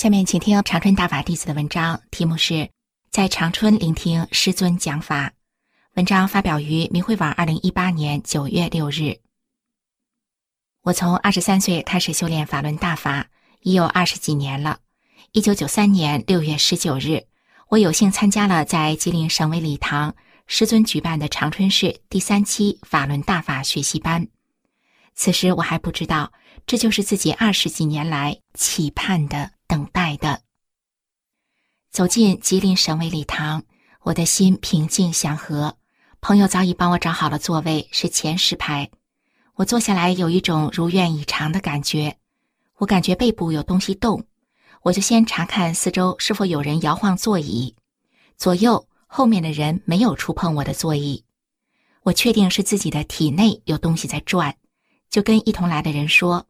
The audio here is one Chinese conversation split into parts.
下面请听长春大法弟子的文章，题目是《在长春聆听师尊讲法》。文章发表于明慧网，二零一八年九月六日。我从二十三岁开始修炼法轮大法，已有二十几年了。一九九三年六月十九日，我有幸参加了在吉林省委礼堂师尊举办的长春市第三期法轮大法学习班。此时我还不知道，这就是自己二十几年来期盼的。等待的。走进吉林省委礼堂，我的心平静祥和。朋友早已帮我找好了座位，是前十排。我坐下来，有一种如愿以偿的感觉。我感觉背部有东西动，我就先查看四周是否有人摇晃座椅。左右、后面的人没有触碰我的座椅。我确定是自己的体内有东西在转，就跟一同来的人说：“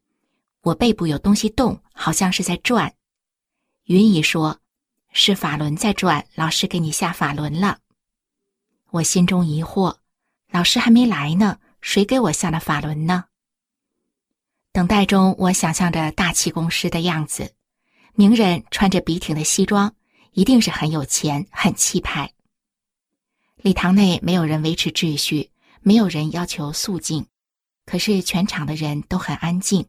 我背部有东西动，好像是在转。”云姨说：“是法轮在转，老师给你下法轮了。”我心中疑惑：“老师还没来呢，谁给我下了法轮呢？”等待中，我想象着大气公司的样子，名人穿着笔挺的西装，一定是很有钱、很气派。礼堂内没有人维持秩序，没有人要求肃静，可是全场的人都很安静。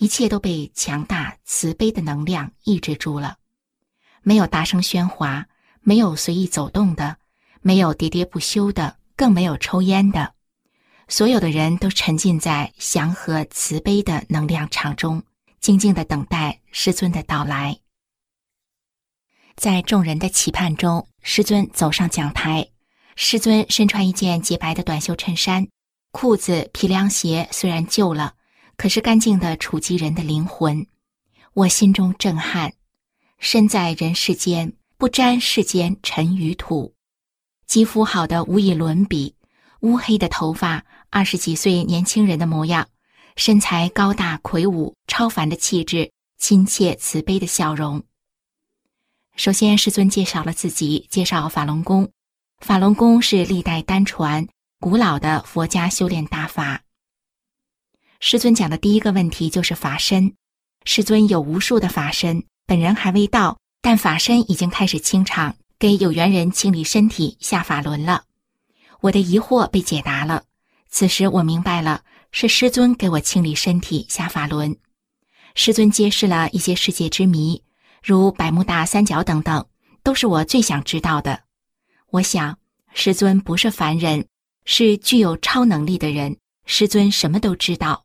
一切都被强大慈悲的能量抑制住了，没有大声喧哗，没有随意走动的，没有喋喋不休的，更没有抽烟的。所有的人都沉浸在祥和慈悲的能量场中，静静的等待师尊的到来。在众人的期盼中，师尊走上讲台。师尊身穿一件洁白的短袖衬衫，裤子、皮凉鞋虽然旧了。可是干净的触及人的灵魂，我心中震撼。身在人世间，不沾世间尘与土，肌肤好的无以伦比，乌黑的头发，二十几岁年轻人的模样，身材高大魁梧，超凡的气质，亲切慈悲的笑容。首先，师尊介绍了自己，介绍法轮功。法轮功是历代单传、古老的佛家修炼大法。师尊讲的第一个问题就是法身。师尊有无数的法身，本人还未到，但法身已经开始清场，给有缘人清理身体、下法轮了。我的疑惑被解答了。此时我明白了，是师尊给我清理身体、下法轮。师尊揭示了一些世界之谜，如百慕大三角等等，都是我最想知道的。我想，师尊不是凡人，是具有超能力的人。师尊什么都知道。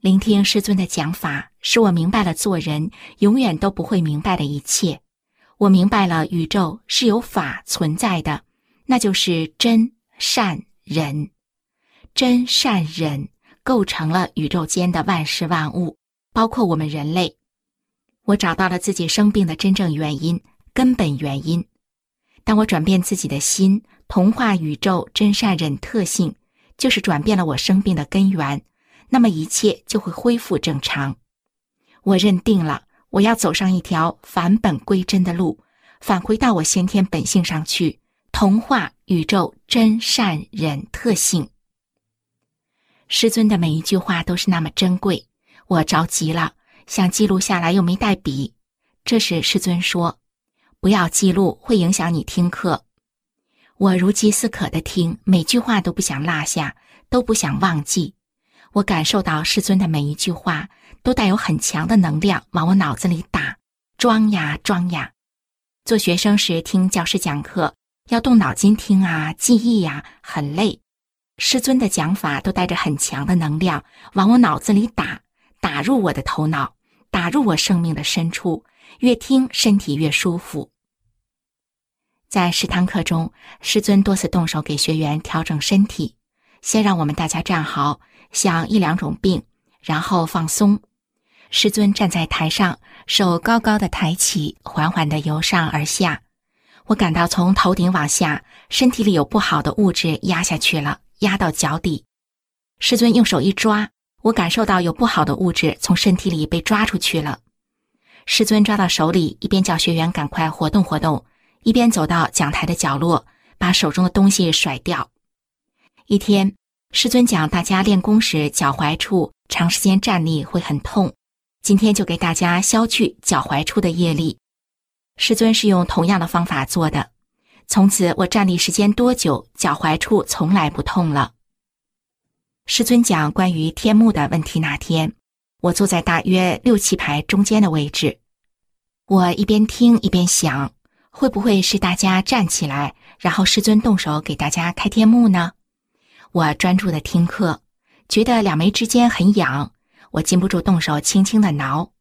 聆听师尊的讲法，使我明白了做人永远都不会明白的一切。我明白了宇宙是有法存在的，那就是真善人。真善人构成了宇宙间的万事万物，包括我们人类。我找到了自己生病的真正原因、根本原因。当我转变自己的心，同化宇宙真善忍特性，就是转变了我生病的根源。那么一切就会恢复正常。我认定了，我要走上一条返本归真的路，返回到我先天本性上去，同化宇宙真善忍特性。师尊的每一句话都是那么珍贵，我着急了，想记录下来又没带笔。这时师尊说：“不要记录，会影响你听课。”我如饥似渴的听，每句话都不想落下，都不想忘记。我感受到师尊的每一句话都带有很强的能量往我脑子里打，装呀装呀。做学生时听教师讲课，要动脑筋听啊，记忆呀，很累。师尊的讲法都带着很强的能量往我脑子里打，打入我的头脑，打入我生命的深处，越听身体越舒服。在十堂课中，师尊多次动手给学员调整身体。先让我们大家站好，想一两种病，然后放松。师尊站在台上，手高高的抬起，缓缓的由上而下。我感到从头顶往下，身体里有不好的物质压下去了，压到脚底。师尊用手一抓，我感受到有不好的物质从身体里被抓出去了。师尊抓到手里，一边叫学员赶快活动活动，一边走到讲台的角落，把手中的东西甩掉。一天，师尊讲大家练功时脚踝处长时间站立会很痛，今天就给大家消去脚踝处的业力。师尊是用同样的方法做的，从此我站立时间多久，脚踝处从来不痛了。师尊讲关于天幕的问题那天，我坐在大约六七排中间的位置，我一边听一边想，会不会是大家站起来，然后师尊动手给大家开天幕呢？我专注的听课，觉得两眉之间很痒，我禁不住动手轻轻的挠。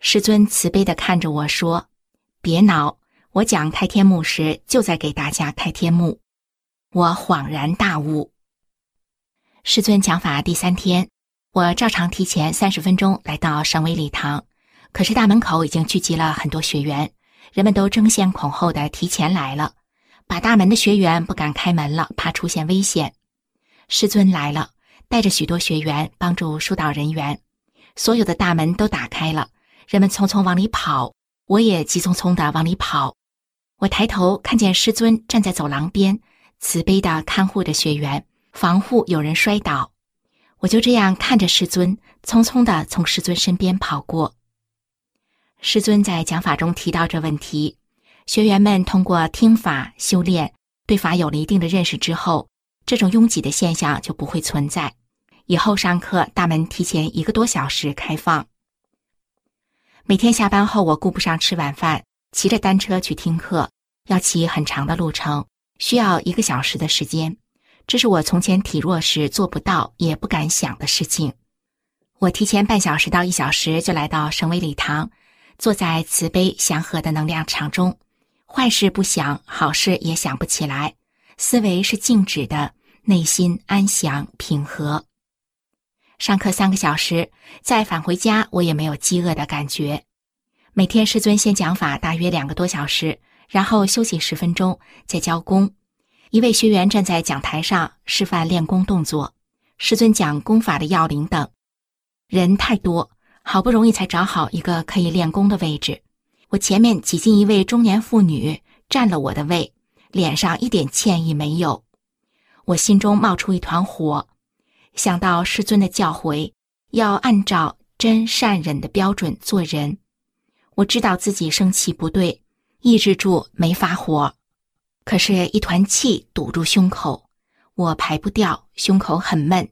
师尊慈悲的看着我说。别挠，我讲开天幕时就在给大家开天幕。我恍然大悟。师尊讲法第三天，我照常提前三十分钟来到省委礼堂，可是大门口已经聚集了很多学员，人们都争先恐后的提前来了，把大门的学员不敢开门了，怕出现危险。师尊来了，带着许多学员帮助疏导人员，所有的大门都打开了，人们匆匆往里跑。我也急匆匆的往里跑，我抬头看见师尊站在走廊边，慈悲的看护着学员，防护有人摔倒。我就这样看着师尊，匆匆的从师尊身边跑过。师尊在讲法中提到这问题，学员们通过听法修炼，对法有了一定的认识之后，这种拥挤的现象就不会存在。以后上课大门提前一个多小时开放。每天下班后，我顾不上吃晚饭，骑着单车去听课，要骑很长的路程，需要一个小时的时间。这是我从前体弱时做不到也不敢想的事情。我提前半小时到一小时就来到省委礼堂，坐在慈悲祥和的能量场中，坏事不想，好事也想不起来，思维是静止的，内心安详平和。上课三个小时，再返回家，我也没有饥饿的感觉。每天师尊先讲法大约两个多小时，然后休息十分钟，再教功。一位学员站在讲台上示范练功动作，师尊讲功法的要领等。人太多，好不容易才找好一个可以练功的位置。我前面挤进一位中年妇女，占了我的位，脸上一点歉意没有。我心中冒出一团火。想到师尊的教诲，要按照真善忍的标准做人。我知道自己生气不对，抑制住没发火，可是，一团气堵住胸口，我排不掉，胸口很闷。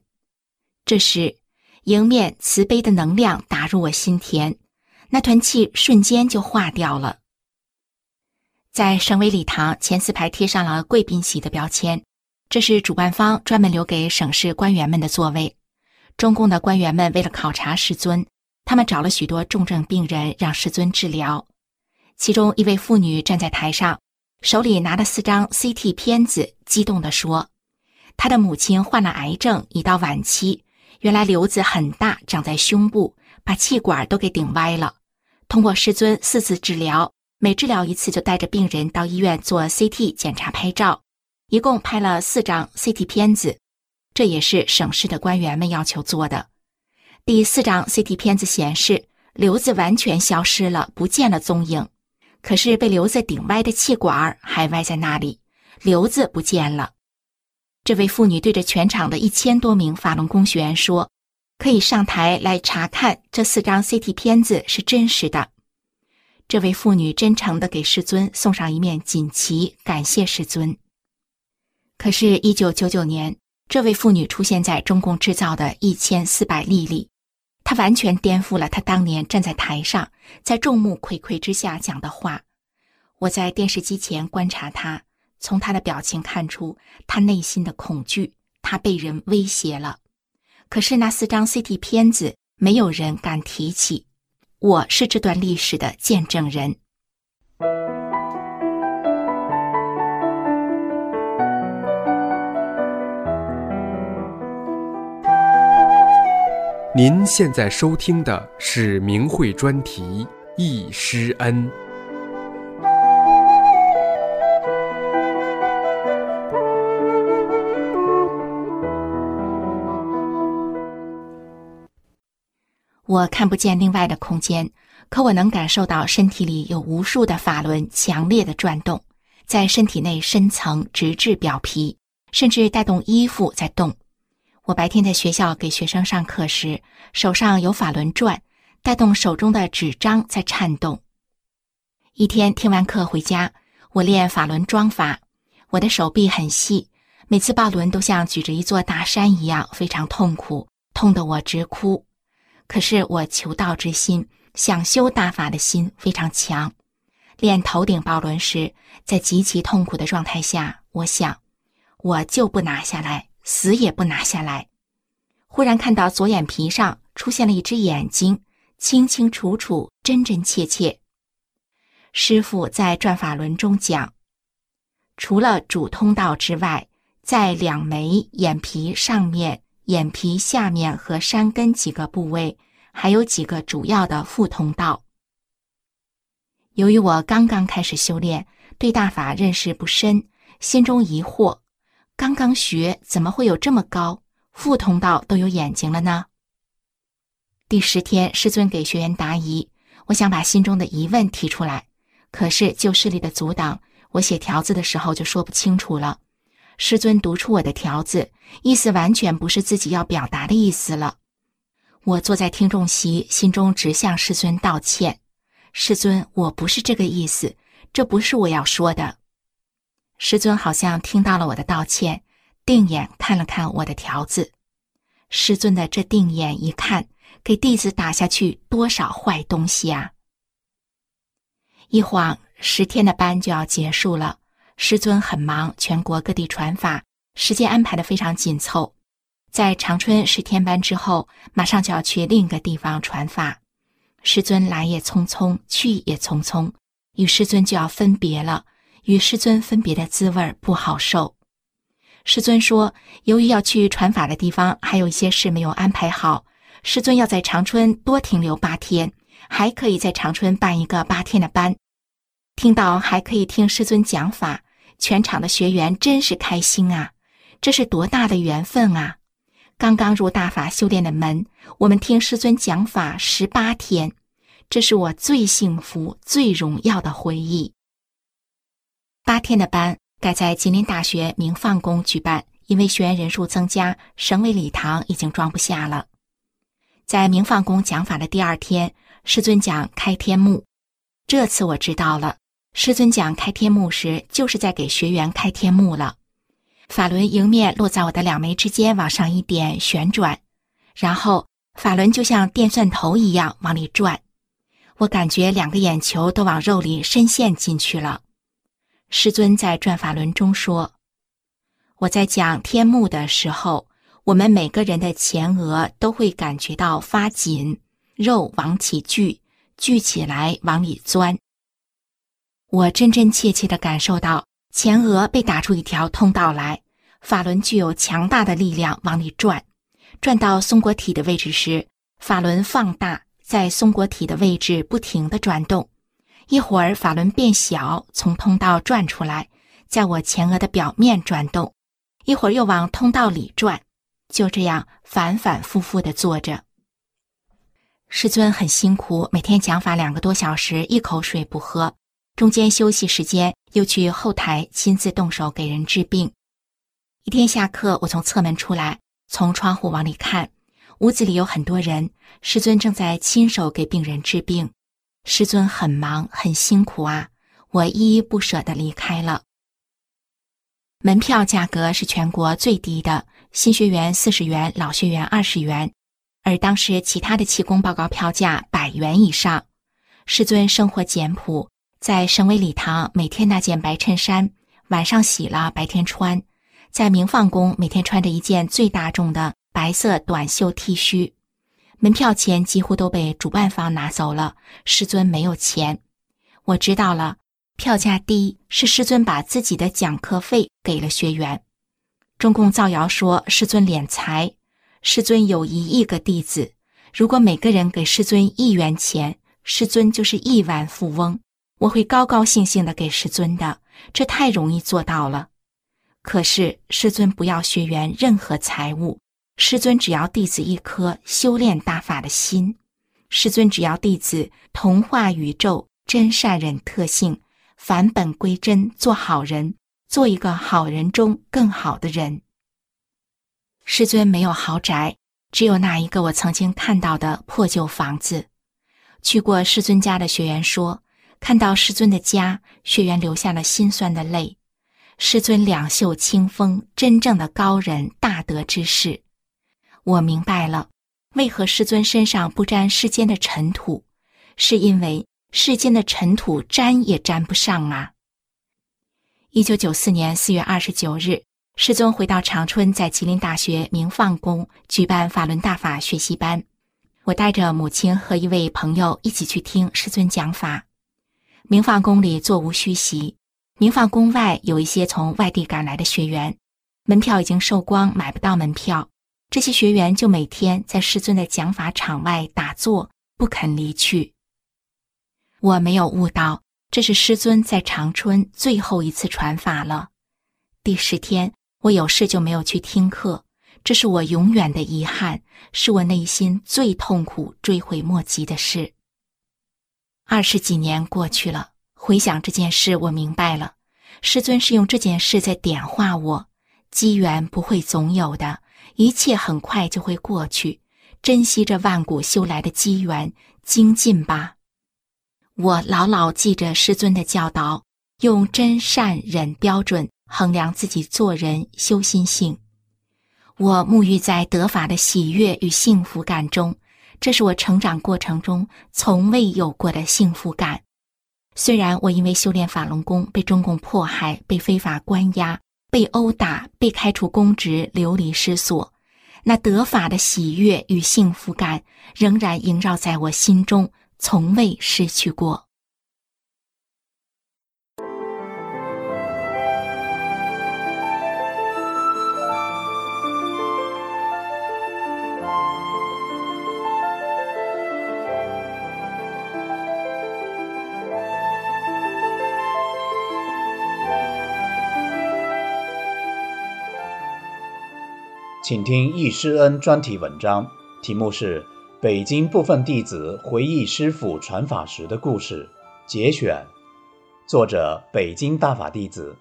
这时，迎面慈悲的能量打入我心田，那团气瞬间就化掉了。在省委礼堂前四排贴上了贵宾席的标签。这是主办方专门留给省市官员们的座位。中共的官员们为了考察师尊，他们找了许多重症病人让师尊治疗。其中一位妇女站在台上，手里拿了四张 CT 片子，激动地说：“她的母亲患了癌症，已到晚期。原来瘤子很大，长在胸部，把气管都给顶歪了。通过师尊四次治疗，每治疗一次就带着病人到医院做 CT 检查、拍照。”一共拍了四张 CT 片子，这也是省市的官员们要求做的。第四张 CT 片子显示，瘤子完全消失了，不见了踪影。可是被瘤子顶歪的气管还歪在那里，瘤子不见了。这位妇女对着全场的一千多名法轮功学员说：“可以上台来查看这四张 CT 片子是真实的。”这位妇女真诚地给师尊送上一面锦旗，感谢师尊。可是，一九九九年，这位妇女出现在中共制造的一千四百例里，她完全颠覆了她当年站在台上，在众目睽睽之下讲的话。我在电视机前观察她，从她的表情看出她内心的恐惧，她被人威胁了。可是那四张 CT 片子，没有人敢提起。我是这段历史的见证人。您现在收听的是明慧专题《易师恩》。我看不见另外的空间，可我能感受到身体里有无数的法轮强烈的转动，在身体内深层直至表皮，甚至带动衣服在动。我白天在学校给学生上课时，手上有法轮转，带动手中的纸张在颤动。一天听完课回家，我练法轮桩法，我的手臂很细，每次抱轮都像举着一座大山一样，非常痛苦，痛得我直哭。可是我求道之心、想修大法的心非常强。练头顶抱轮时，在极其痛苦的状态下，我想，我就不拿下来，死也不拿下来。忽然看到左眼皮上出现了一只眼睛，清清楚楚、真真切切。师傅在转法轮中讲，除了主通道之外，在两眉、眼皮上面。眼皮下面和山根几个部位，还有几个主要的副通道。由于我刚刚开始修炼，对大法认识不深，心中疑惑：刚刚学，怎么会有这么高副通道都有眼睛了呢？第十天，师尊给学员答疑，我想把心中的疑问提出来，可是旧势力的阻挡，我写条子的时候就说不清楚了。师尊读出我的条子，意思完全不是自己要表达的意思了。我坐在听众席，心中直向师尊道歉：“师尊，我不是这个意思，这不是我要说的。”师尊好像听到了我的道歉，定眼看了看我的条子。师尊的这定眼一看，给弟子打下去多少坏东西啊！一晃十天的班就要结束了。师尊很忙，全国各地传法，时间安排的非常紧凑。在长春十天班之后，马上就要去另一个地方传法。师尊来也匆匆，去也匆匆，与师尊就要分别了。与师尊分别的滋味不好受。师尊说，由于要去传法的地方还有一些事没有安排好，师尊要在长春多停留八天，还可以在长春办一个八天的班。听到还可以听师尊讲法。全场的学员真是开心啊！这是多大的缘分啊！刚刚入大法修炼的门，我们听师尊讲法十八天，这是我最幸福、最荣耀的回忆。八天的班改在吉林大学明放宫举办，因为学员人数增加，省委礼堂已经装不下了。在明放宫讲法的第二天，师尊讲开天目，这次我知道了。师尊讲开天目时，就是在给学员开天目了。法轮迎面落在我的两眉之间，往上一点旋转，然后法轮就像电钻头一样往里转。我感觉两个眼球都往肉里深陷进去了。师尊在转法轮中说：“我在讲天目的时候，我们每个人的前额都会感觉到发紧，肉往起聚，聚起来往里钻。”我真真切切地感受到前额被打出一条通道来，法轮具有强大的力量往里转，转到松果体的位置时，法轮放大，在松果体的位置不停地转动。一会儿法轮变小，从通道转出来，在我前额的表面转动；一会儿又往通道里转，就这样反反复复地做着。师尊很辛苦，每天讲法两个多小时，一口水不喝。中间休息时间，又去后台亲自动手给人治病。一天下课，我从侧门出来，从窗户往里看，屋子里有很多人。师尊正在亲手给病人治病，师尊很忙很辛苦啊！我依依不舍地离开了。门票价格是全国最低的，新学员四十元，老学员二十元，而当时其他的气功报告票价百元以上。师尊生活简朴。在省委礼堂，每天那件白衬衫，晚上洗了，白天穿；在明放宫，每天穿着一件最大众的白色短袖 T 恤。门票钱几乎都被主办方拿走了，师尊没有钱。我知道了，票价低是师尊把自己的讲课费给了学员。中共造谣说师尊敛财，师尊有一亿个弟子，如果每个人给师尊一元钱，师尊就是亿万富翁，我会高高兴兴的给师尊的。这太容易做到了。可是师尊不要学员任何财物，师尊只要弟子一颗修炼大法的心。师尊只要弟子同化宇宙真善忍特性，返本归真，做好人，做一个好人中更好的人。师尊没有豪宅，只有那一个我曾经看到的破旧房子。去过师尊家的学员说，看到师尊的家，学员流下了心酸的泪。师尊两袖清风，真正的高人大德之士。我明白了，为何师尊身上不沾世间的尘土，是因为世间的尘土沾也沾不上啊。一九九四年四月二十九日，师尊回到长春，在吉林大学明放宫举办法轮大法学习班。我带着母亲和一位朋友一起去听师尊讲法。明放宫里座无虚席，明放宫外有一些从外地赶来的学员，门票已经售光，买不到门票。这些学员就每天在师尊的讲法场外打坐，不肯离去。我没有悟到，这是师尊在长春最后一次传法了。第十天，我有事就没有去听课。这是我永远的遗憾，是我内心最痛苦、追悔莫及的事。二十几年过去了，回想这件事，我明白了，师尊是用这件事在点化我。机缘不会总有的，一切很快就会过去，珍惜这万古修来的机缘，精进吧。我牢牢记着师尊的教导，用真善忍标准衡量自己做人修心性。我沐浴在得法的喜悦与幸福感中，这是我成长过程中从未有过的幸福感。虽然我因为修炼法轮功被中共迫害、被非法关押、被殴打、被开除公职、流离失所，那得法的喜悦与幸福感仍然萦绕在我心中，从未失去过。请听易师恩专题文章，题目是《北京部分弟子回忆师父传法时的故事》节选，作者北京大法弟子，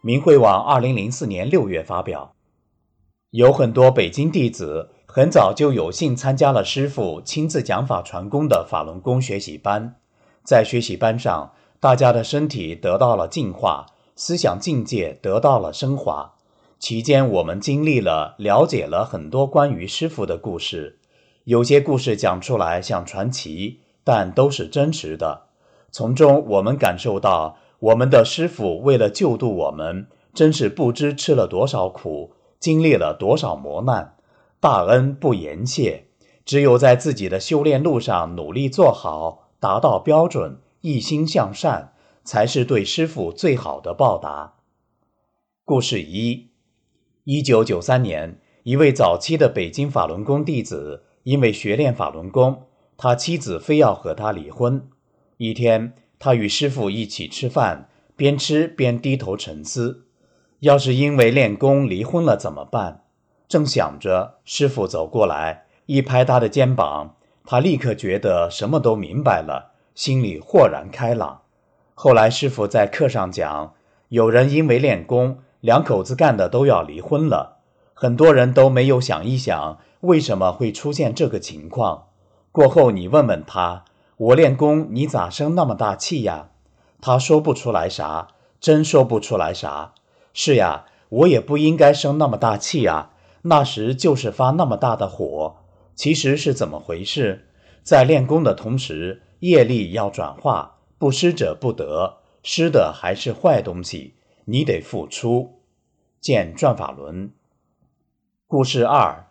明慧网二零零四年六月发表。有很多北京弟子很早就有幸参加了师傅亲自讲法传功的法轮功学习班，在学习班上，大家的身体得到了净化，思想境界得到了升华。期间，我们经历了、了解了很多关于师傅的故事。有些故事讲出来像传奇，但都是真实的。从中，我们感受到我们的师傅为了救度我们，真是不知吃了多少苦，经历了多少磨难，大恩不言谢。只有在自己的修炼路上努力做好，达到标准，一心向善，才是对师傅最好的报答。故事一。一九九三年，一位早期的北京法轮功弟子，因为学练法轮功，他妻子非要和他离婚。一天，他与师傅一起吃饭，边吃边低头沉思：要是因为练功离婚了怎么办？正想着，师傅走过来，一拍他的肩膀，他立刻觉得什么都明白了，心里豁然开朗。后来，师傅在课上讲，有人因为练功。两口子干的都要离婚了，很多人都没有想一想为什么会出现这个情况。过后你问问他，我练功你咋生那么大气呀？他说不出来啥，真说不出来啥。是呀，我也不应该生那么大气啊，那时就是发那么大的火。其实是怎么回事？在练功的同时，业力要转化，不施者不得，施的还是坏东西。你得付出。见转法轮。故事二：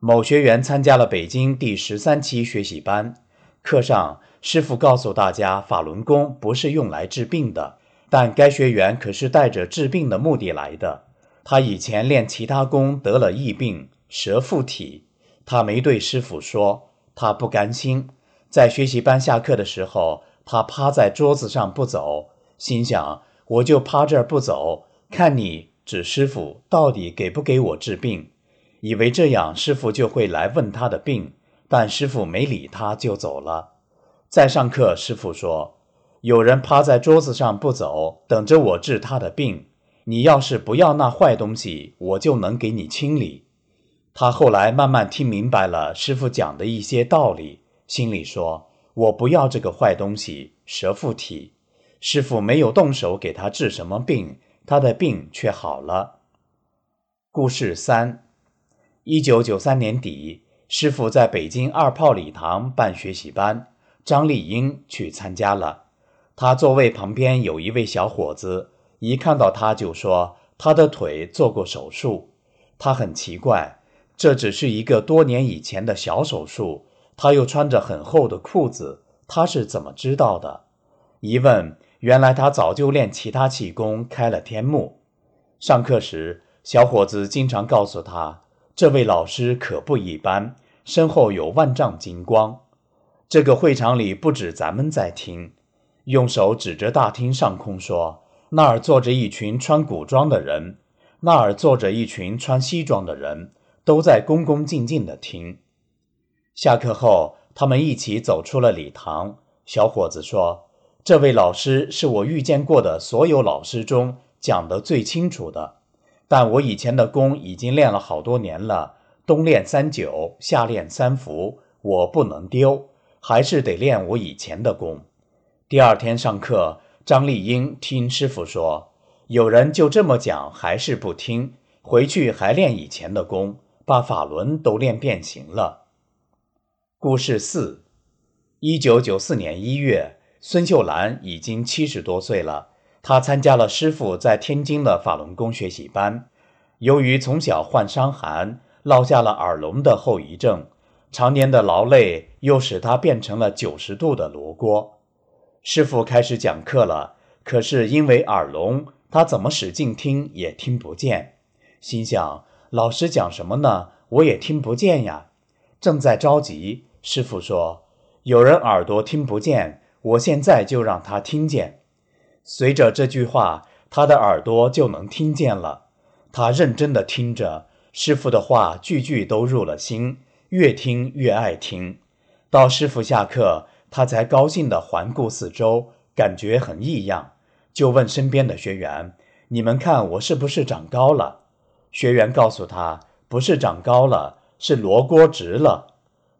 某学员参加了北京第十三期学习班，课上师傅告诉大家，法轮功不是用来治病的，但该学员可是带着治病的目的来的。他以前练其他功得了疫病，蛇附体，他没对师傅说，他不甘心。在学习班下课的时候，他趴在桌子上不走，心想：我就趴这儿不走，看你指师傅到底给不给我治病。以为这样师傅就会来问他的病，但师傅没理他，就走了。在上课，师傅说：“有人趴在桌子上不走，等着我治他的病。你要是不要那坏东西，我就能给你清理。”他后来慢慢听明白了师傅讲的一些道理。心里说：“我不要这个坏东西，蛇附体。”师傅没有动手给他治什么病，他的病却好了。故事三：一九九三年底，师傅在北京二炮礼堂办学习班，张丽英去参加了。他座位旁边有一位小伙子，一看到他就说他的腿做过手术。他很奇怪，这只是一个多年以前的小手术。他又穿着很厚的裤子，他是怎么知道的？一问，原来他早就练其他气功，开了天目。上课时，小伙子经常告诉他，这位老师可不一般，身后有万丈金光。这个会场里不止咱们在听，用手指着大厅上空说：“那儿坐着一群穿古装的人，那儿坐着一群穿西装的人，都在恭恭敬敬地听。”下课后，他们一起走出了礼堂。小伙子说：“这位老师是我遇见过的所有老师中讲得最清楚的。但我以前的功已经练了好多年了，冬练三九，夏练三伏，我不能丢，还是得练我以前的功。”第二天上课，张丽英听师傅说，有人就这么讲，还是不听，回去还练以前的功，把法轮都练变形了。故事四：一九九四年一月，孙秀兰已经七十多岁了。她参加了师傅在天津的法轮功学习班。由于从小患伤寒，落下了耳聋的后遗症，常年的劳累又使她变成了九十度的罗锅。师傅开始讲课了，可是因为耳聋，她怎么使劲听也听不见。心想：老师讲什么呢？我也听不见呀。正在着急。师傅说：“有人耳朵听不见，我现在就让他听见。”随着这句话，他的耳朵就能听见了。他认真地听着师傅的话，句句都入了心，越听越爱听。到师傅下课，他才高兴地环顾四周，感觉很异样，就问身边的学员：“你们看我是不是长高了？”学员告诉他：“不是长高了，是罗锅直了。”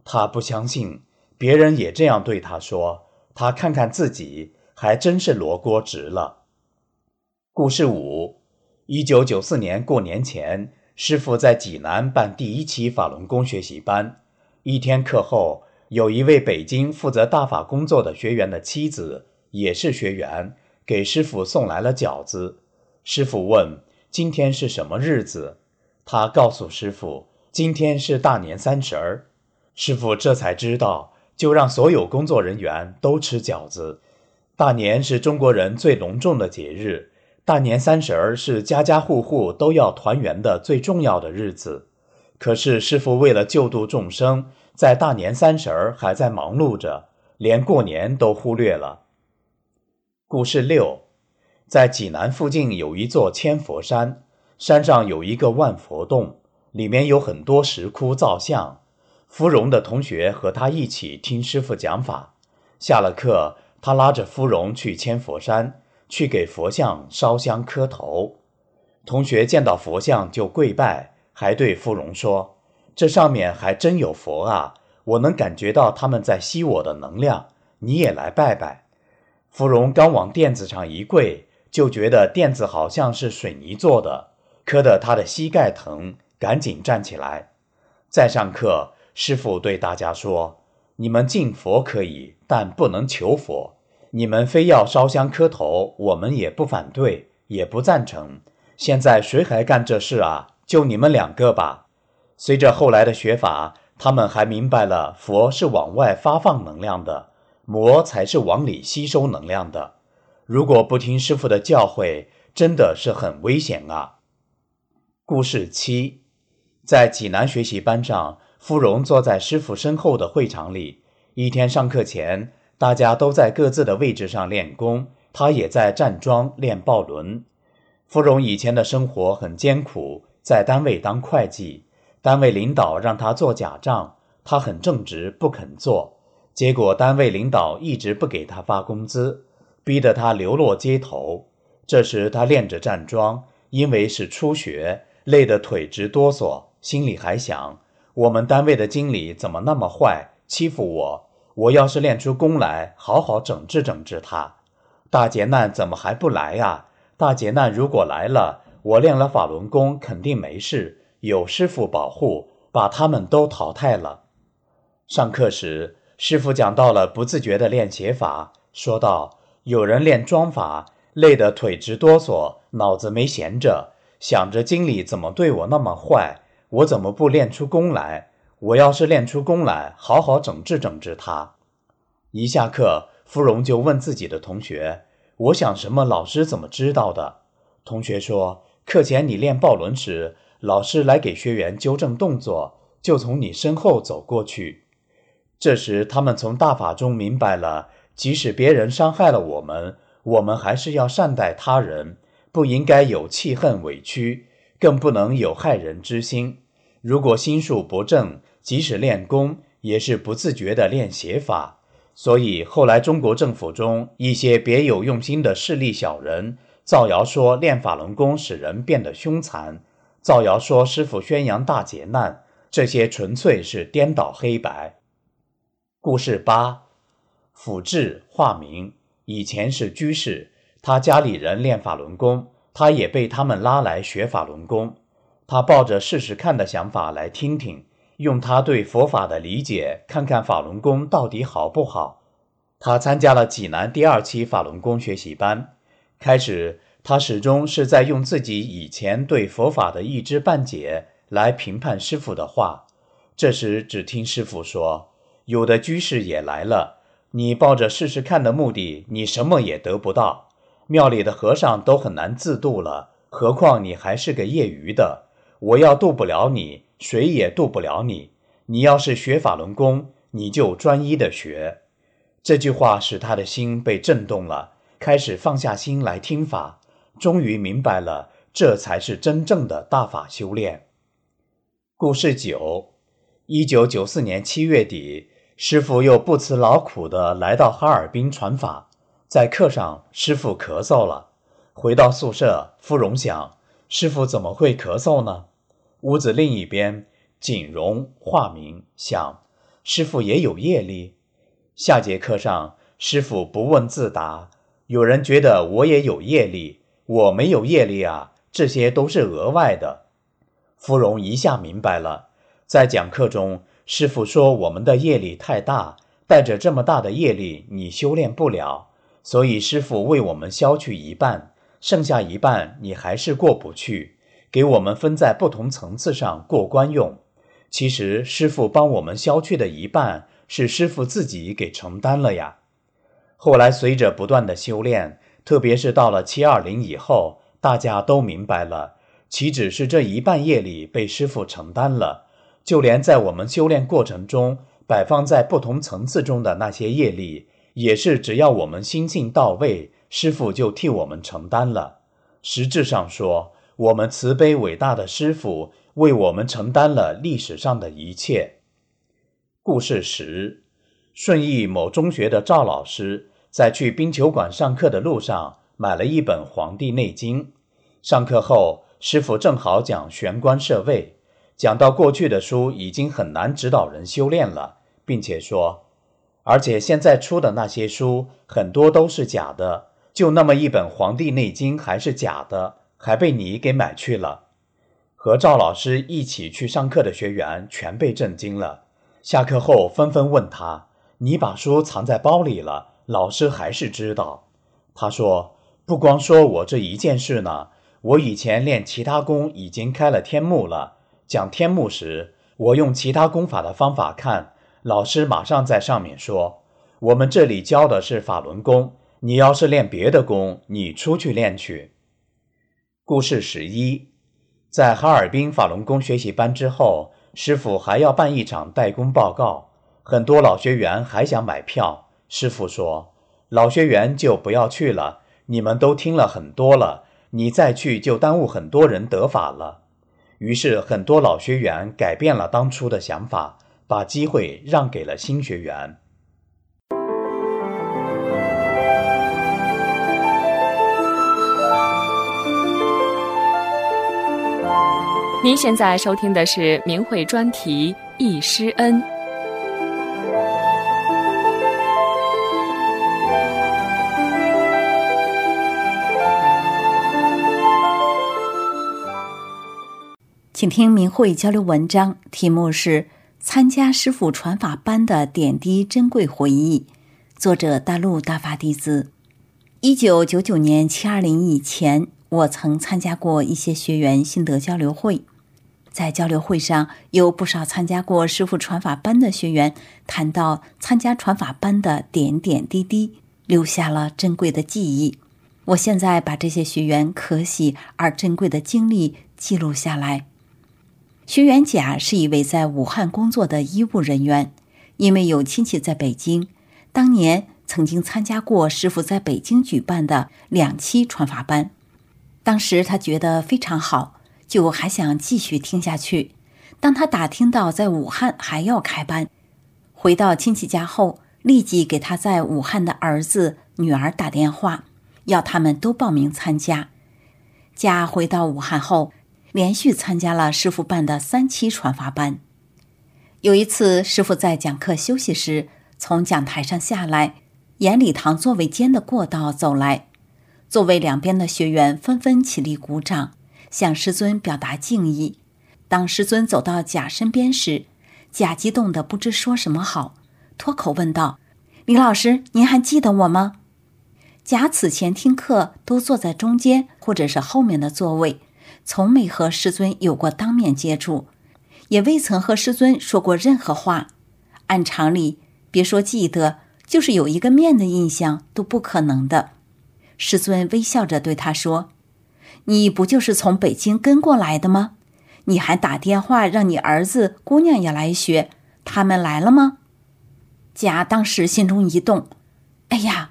他不相信，别人也这样对他说。他看看自己，还真是罗锅直了。故事五：一九九四年过年前，师傅在济南办第一期法轮功学习班。一天课后，有一位北京负责大法工作的学员的妻子，也是学员，给师傅送来了饺子。师傅问：“今天是什么日子？”他告诉师傅：“今天是大年三十儿。”师傅这才知道，就让所有工作人员都吃饺子。大年是中国人最隆重的节日，大年三十儿是家家户户都要团圆的最重要的日子。可是师傅为了救度众生，在大年三十儿还在忙碌着，连过年都忽略了。故事六，在济南附近有一座千佛山，山上有一个万佛洞，里面有很多石窟造像。芙蓉的同学和他一起听师傅讲法。下了课，他拉着芙蓉去千佛山，去给佛像烧香磕头。同学见到佛像就跪拜，还对芙蓉说：“这上面还真有佛啊！我能感觉到他们在吸我的能量。你也来拜拜。”芙蓉刚往垫子上一跪，就觉得垫子好像是水泥做的，磕得他的膝盖疼，赶紧站起来。再上课。师傅对大家说：“你们敬佛可以，但不能求佛。你们非要烧香磕头，我们也不反对，也不赞成。现在谁还干这事啊？就你们两个吧。”随着后来的学法，他们还明白了佛是往外发放能量的，魔才是往里吸收能量的。如果不听师傅的教诲，真的是很危险啊。故事七，在济南学习班上。芙蓉坐在师傅身后的会场里。一天上课前，大家都在各自的位置上练功，他也在站桩练抱轮。芙蓉以前的生活很艰苦，在单位当会计，单位领导让他做假账，他很正直，不肯做。结果单位领导一直不给他发工资，逼得他流落街头。这时他练着站桩，因为是初学，累得腿直哆嗦，心里还想：我们单位的经理怎么那么坏，欺负我？我要是练出功来，好好整治整治他。大劫难怎么还不来呀？大劫难如果来了，我练了法轮功肯定没事，有师傅保护，把他们都淘汰了。上课时，师傅讲到了不自觉的练写法，说道：“有人练桩法，累得腿直哆嗦，脑子没闲着，想着经理怎么对我那么坏，我怎么不练出功来？我要是练出功来，好好整治整治他。”一下课，芙蓉就问自己的同学。我想什么？老师怎么知道的？同学说，课前你练抱轮时，老师来给学员纠正动作，就从你身后走过去。这时，他们从大法中明白了，即使别人伤害了我们，我们还是要善待他人，不应该有气恨委屈，更不能有害人之心。如果心术不正，即使练功，也是不自觉的练邪法。所以后来，中国政府中一些别有用心的势利小人造谣说练法轮功使人变得凶残，造谣说师傅宣扬大劫难，这些纯粹是颠倒黑白。故事八：辅志化名，以前是居士，他家里人练法轮功，他也被他们拉来学法轮功。他抱着试试看的想法来听听。用他对佛法的理解，看看法轮功到底好不好。他参加了济南第二期法轮功学习班。开始，他始终是在用自己以前对佛法的一知半解来评判师傅的话。这时，只听师傅说：“有的居士也来了，你抱着试试看的目的，你什么也得不到。庙里的和尚都很难自度了，何况你还是个业余的。我要渡不了你。”谁也渡不了你。你要是学法轮功，你就专一的学。这句话使他的心被震动了，开始放下心来听法，终于明白了，这才是真正的大法修炼。故事九：一九九四年七月底，师傅又不辞劳苦地来到哈尔滨传法。在课上，师傅咳嗽了。回到宿舍，芙蓉想：师傅怎么会咳嗽呢？屋子另一边，锦荣化名想，师傅也有业力。下节课上，师傅不问自答。有人觉得我也有业力，我没有业力啊，这些都是额外的。芙蓉一下明白了，在讲课中，师傅说我们的业力太大，带着这么大的业力，你修炼不了，所以师傅为我们消去一半，剩下一半你还是过不去。给我们分在不同层次上过关用，其实师傅帮我们消去的一半是师傅自己给承担了呀。后来随着不断的修炼，特别是到了七二零以后，大家都明白了，岂止是这一半业力被师傅承担了，就连在我们修炼过程中摆放在不同层次中的那些业力，也是只要我们心性到位，师傅就替我们承担了。实质上说。我们慈悲伟大的师傅为我们承担了历史上的一切。故事十：顺义某中学的赵老师在去冰球馆上课的路上买了一本《黄帝内经》。上课后，师傅正好讲玄关设位，讲到过去的书已经很难指导人修炼了，并且说，而且现在出的那些书很多都是假的，就那么一本《黄帝内经》还是假的。还被你给买去了，和赵老师一起去上课的学员全被震惊了。下课后纷纷问他：“你把书藏在包里了，老师还是知道？”他说：“不光说我这一件事呢，我以前练其他功已经开了天目了。讲天目时，我用其他功法的方法看，老师马上在上面说：我们这里教的是法轮功，你要是练别的功，你出去练去。”故事十一，在哈尔滨法轮功学习班之后，师傅还要办一场代工报告，很多老学员还想买票。师傅说：“老学员就不要去了，你们都听了很多了，你再去就耽误很多人得法了。”于是很多老学员改变了当初的想法，把机会让给了新学员。您现在收听的是明慧专题《易师恩》。请听明慧交流文章，题目是《参加师傅传法班的点滴珍贵回忆》，作者大陆大法弟子。一九九九年七二零以前，我曾参加过一些学员心得交流会。在交流会上，有不少参加过师傅传法班的学员谈到参加传法班的点点滴滴，留下了珍贵的记忆。我现在把这些学员可喜而珍贵的经历记录下来。学员甲是一位在武汉工作的医务人员，因为有亲戚在北京，当年曾经参加过师傅在北京举办的两期传法班，当时他觉得非常好。就还想继续听下去。当他打听到在武汉还要开班，回到亲戚家后，立即给他在武汉的儿子、女儿打电话，要他们都报名参加。家回到武汉后，连续参加了师傅办的三期传法班。有一次，师傅在讲课休息时，从讲台上下来，沿礼堂座位间的过道走来，座位两边的学员纷纷起立鼓掌。向师尊表达敬意。当师尊走到甲身边时，甲激动的不知说什么好，脱口问道：“李老师，您还记得我吗？”甲此前听课都坐在中间或者是后面的座位，从没和师尊有过当面接触，也未曾和师尊说过任何话。按常理，别说记得，就是有一个面的印象都不可能的。师尊微笑着对他说。你不就是从北京跟过来的吗？你还打电话让你儿子、姑娘也来学，他们来了吗？甲当时心中一动，哎呀，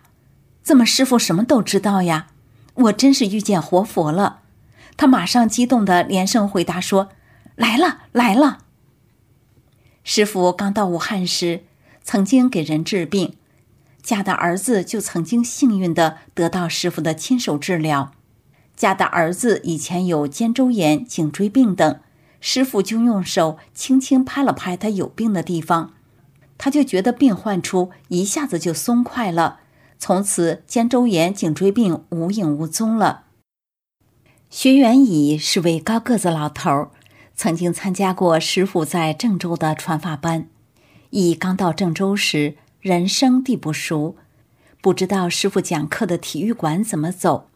怎么师傅什么都知道呀？我真是遇见活佛了！他马上激动的连声回答说：“来了，来了。”师傅刚到武汉时，曾经给人治病，甲的儿子就曾经幸运的得到师傅的亲手治疗。家的儿子以前有肩周炎、颈椎病等，师傅就用手轻轻拍了拍他有病的地方，他就觉得病患处一下子就松快了，从此肩周炎、颈椎病无影无踪了。学员乙是位高个子老头，曾经参加过师傅在郑州的传法班。乙刚到郑州时，人生地不熟，不知道师傅讲课的体育馆怎么走。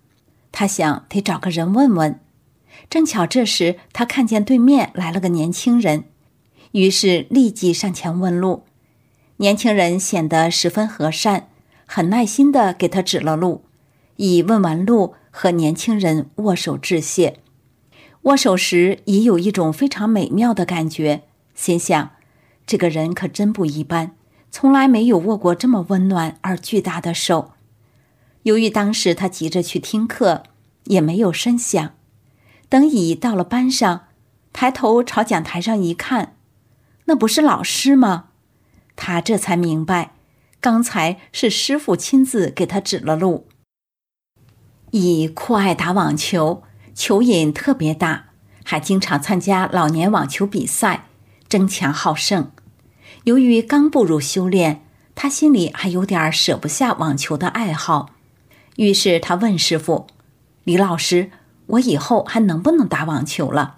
他想得找个人问问，正巧这时他看见对面来了个年轻人，于是立即上前问路。年轻人显得十分和善，很耐心地给他指了路。乙问完路，和年轻人握手致谢。握手时，乙有一种非常美妙的感觉，心想：这个人可真不一般，从来没有握过这么温暖而巨大的手。由于当时他急着去听课，也没有声响。等乙到了班上，抬头朝讲台上一看，那不是老师吗？他这才明白，刚才是师傅亲自给他指了路。乙酷爱打网球，球瘾特别大，还经常参加老年网球比赛，争强好胜。由于刚步入修炼，他心里还有点舍不下网球的爱好。于是他问师傅：“李老师，我以后还能不能打网球了？”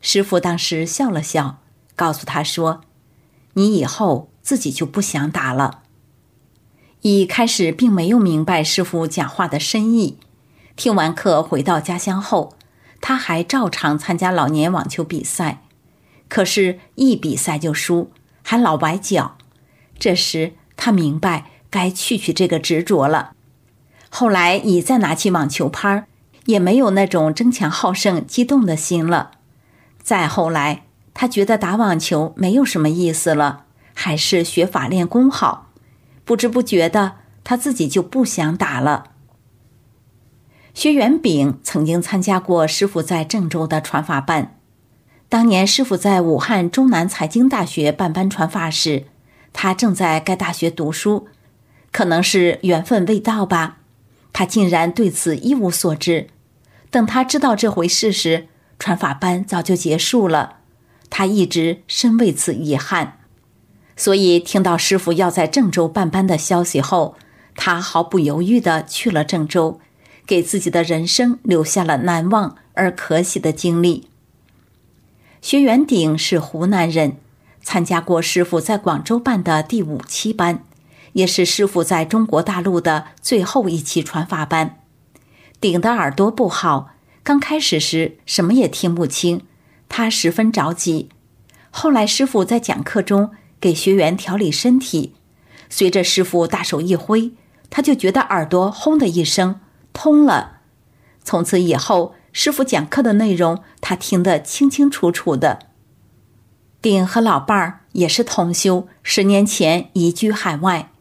师傅当时笑了笑，告诉他说：“你以后自己就不想打了。”一开始并没有明白师傅讲话的深意。听完课回到家乡后，他还照常参加老年网球比赛，可是，一比赛就输，还老崴脚。这时他明白该去去这个执着了。后来，你再拿起网球拍，也没有那种争强好胜、激动的心了。再后来，他觉得打网球没有什么意思了，还是学法练功好。不知不觉的，他自己就不想打了。薛元炳曾经参加过师傅在郑州的传法班。当年师傅在武汉中南财经大学办班传法时，他正在该大学读书，可能是缘分未到吧，他竟然对此一无所知。等他知道这回事时，传法班早就结束了，他一直深为此遗憾。所以听到师傅要在郑州办班的消息后，他毫不犹豫地去了郑州，给自己的人生留下了难忘而可喜的经历。薛元鼎是湖南人，参加过师傅在广州办的第五期班，也是师傅在中国大陆的最后一期传法班。鼎的耳朵不好，刚开始时什么也听不清，他十分着急。后来师傅在讲课中给学员调理身体，随着师傅大手一挥，他就觉得耳朵轰的一声通了。从此以后。师傅讲课的内容，他听得清清楚楚的。鼎和老伴儿也是同修，十年前移居海外，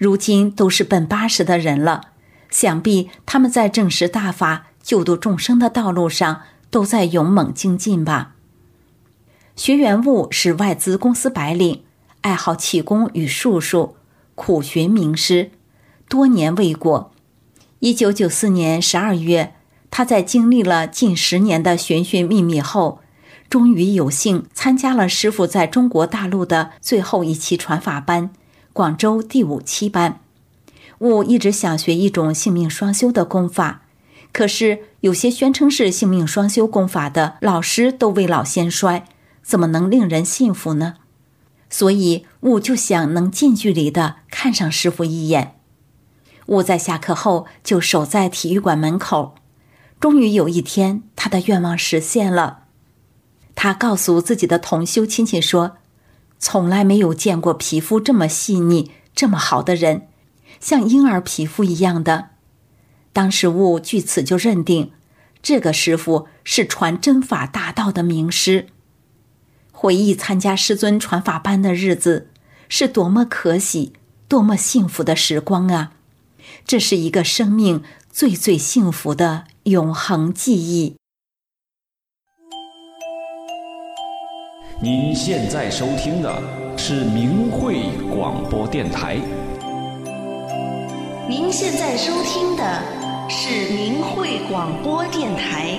如今都是奔八十的人了。想必他们在正实大法、救度众生的道路上，都在勇猛精进吧。学员物是外资公司白领，爱好气功与术数，苦寻名师，多年未果。一九九四年十二月。他在经历了近十年的寻寻觅觅后，终于有幸参加了师傅在中国大陆的最后一期传法班——广州第五七班。悟一直想学一种性命双修的功法，可是有些宣称是性命双修功法的老师都未老先衰，怎么能令人信服呢？所以悟就想能近距离的看上师傅一眼。悟在下课后就守在体育馆门口。终于有一天，他的愿望实现了。他告诉自己的同修亲戚说：“从来没有见过皮肤这么细腻、这么好的人，像婴儿皮肤一样的。”当时悟据此就认定，这个师傅是传真法大道的名师。回忆参加师尊传法班的日子，是多么可喜、多么幸福的时光啊！这是一个生命最最幸福的。永恒记忆。您现在收听的是明慧广播电台。您现在收听的是明慧广播电台。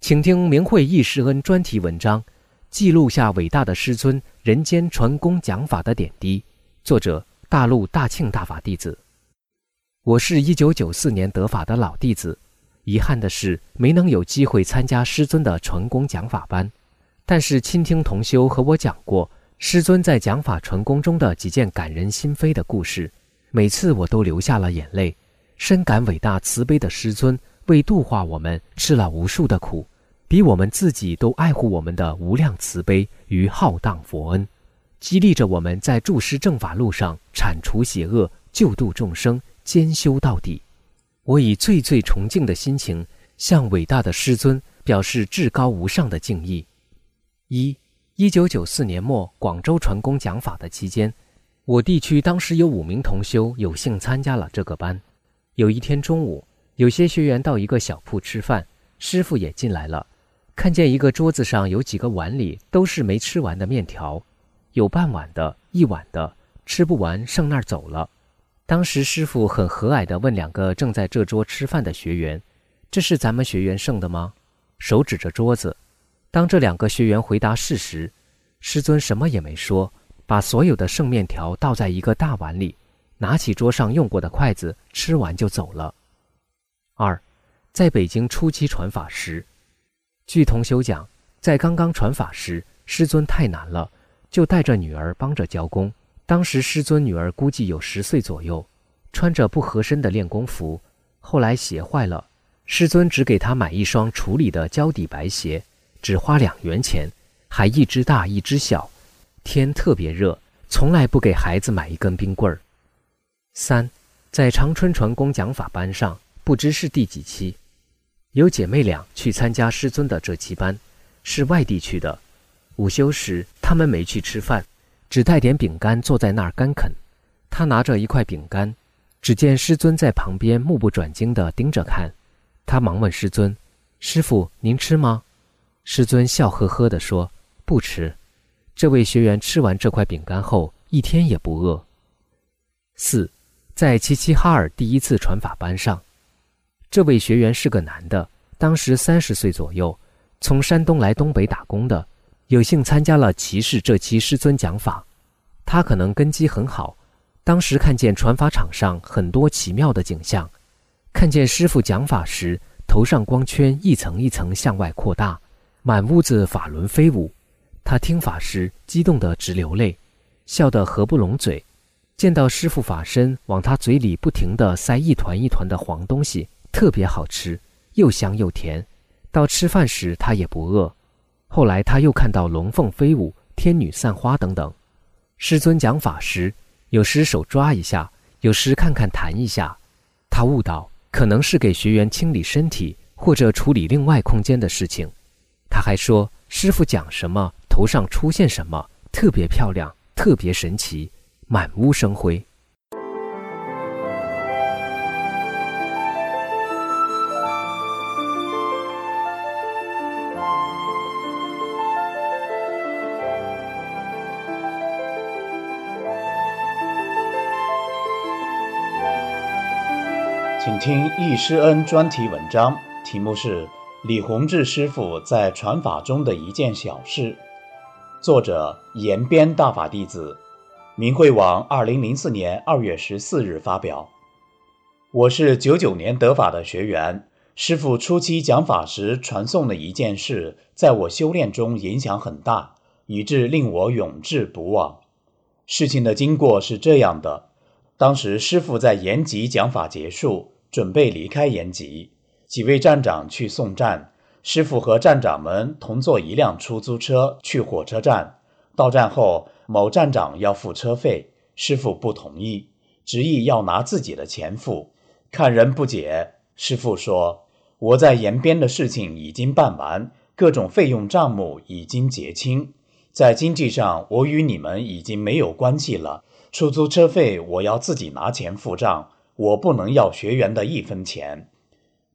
请听明慧易师恩专题文章，记录下伟大的师尊人间传功讲法的点滴。作者。大陆大庆大法弟子，我是一九九四年得法的老弟子，遗憾的是没能有机会参加师尊的传功讲法班，但是倾听同修和我讲过师尊在讲法传功中的几件感人心扉的故事，每次我都流下了眼泪，深感伟大慈悲的师尊为度化我们吃了无数的苦，比我们自己都爱护我们的无量慈悲与浩荡佛恩。激励着我们在助师正法路上铲除邪恶、救度众生、兼修到底。我以最最崇敬的心情向伟大的师尊表示至高无上的敬意。一，一九九四年末广州传功讲法的期间，我地区当时有五名同修有幸参加了这个班。有一天中午，有些学员到一个小铺吃饭，师傅也进来了，看见一个桌子上有几个碗里都是没吃完的面条。有半碗的，一碗的，吃不完剩那儿走了。当时师傅很和蔼地问两个正在这桌吃饭的学员：“这是咱们学员剩的吗？”手指着桌子。当这两个学员回答是时，师尊什么也没说，把所有的剩面条倒在一个大碗里，拿起桌上用过的筷子吃完就走了。二，在北京初期传法时，据同修讲，在刚刚传法时，师尊太难了。就带着女儿帮着教功。当时师尊女儿估计有十岁左右，穿着不合身的练功服。后来鞋坏了，师尊只给她买一双处理的胶底白鞋，只花两元钱，还一只大一只小。天特别热，从来不给孩子买一根冰棍儿。三，在长春传功讲法班上，不知是第几期。有姐妹俩去参加师尊的这期班，是外地去的。午休时，他们没去吃饭，只带点饼干坐在那儿干啃。他拿着一块饼干，只见师尊在旁边目不转睛地盯着看。他忙问师尊：“师傅，您吃吗？”师尊笑呵呵地说：“不吃。”这位学员吃完这块饼干后，一天也不饿。四，在齐齐哈尔第一次传法班上。这位学员是个男的，当时三十岁左右，从山东来东北打工的，有幸参加了骑士这期师尊讲法。他可能根基很好，当时看见传法场上很多奇妙的景象，看见师傅讲法时，头上光圈一层一层向外扩大，满屋子法轮飞舞。他听法时激动得直流泪，笑得合不拢嘴。见到师傅法身往他嘴里不停地塞一团一团的黄东西。特别好吃，又香又甜。到吃饭时他也不饿。后来他又看到龙凤飞舞、天女散花等等。师尊讲法时，有时手抓一下，有时看看弹一下。他悟到，可能是给学员清理身体或者处理另外空间的事情。他还说，师傅讲什么，头上出现什么，特别漂亮，特别神奇，满屋生辉。听易师恩专题文章，题目是《李洪志师傅在传法中的一件小事》，作者延边大法弟子，明慧网二零零四年二月十四日发表。我是九九年得法的学员，师傅初期讲法时传送的一件事，在我修炼中影响很大，以致令我永志不忘。事情的经过是这样的。当时师傅在延吉讲法结束，准备离开延吉，几位站长去送站。师傅和站长们同坐一辆出租车去火车站。到站后，某站长要付车费，师傅不同意，执意要拿自己的钱付。看人不解，师傅说：“我在延边的事情已经办完，各种费用账目已经结清，在经济上我与你们已经没有关系了。”出租车费我要自己拿钱付账，我不能要学员的一分钱。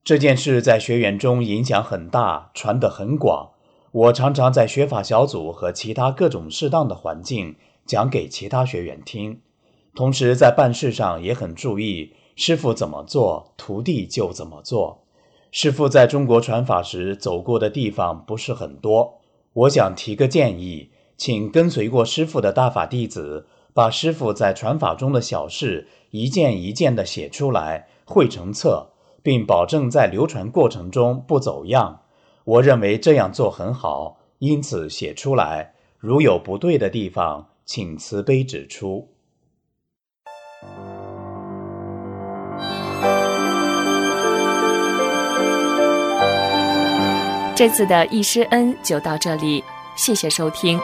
这件事在学员中影响很大，传得很广。我常常在学法小组和其他各种适当的环境讲给其他学员听，同时在办事上也很注意，师傅怎么做，徒弟就怎么做。师傅在中国传法时走过的地方不是很多，我想提个建议，请跟随过师傅的大法弟子。把师傅在传法中的小事一件一件的写出来，绘成册，并保证在流传过程中不走样。我认为这样做很好，因此写出来。如有不对的地方，请慈悲指出。这次的易师恩就到这里，谢谢收听。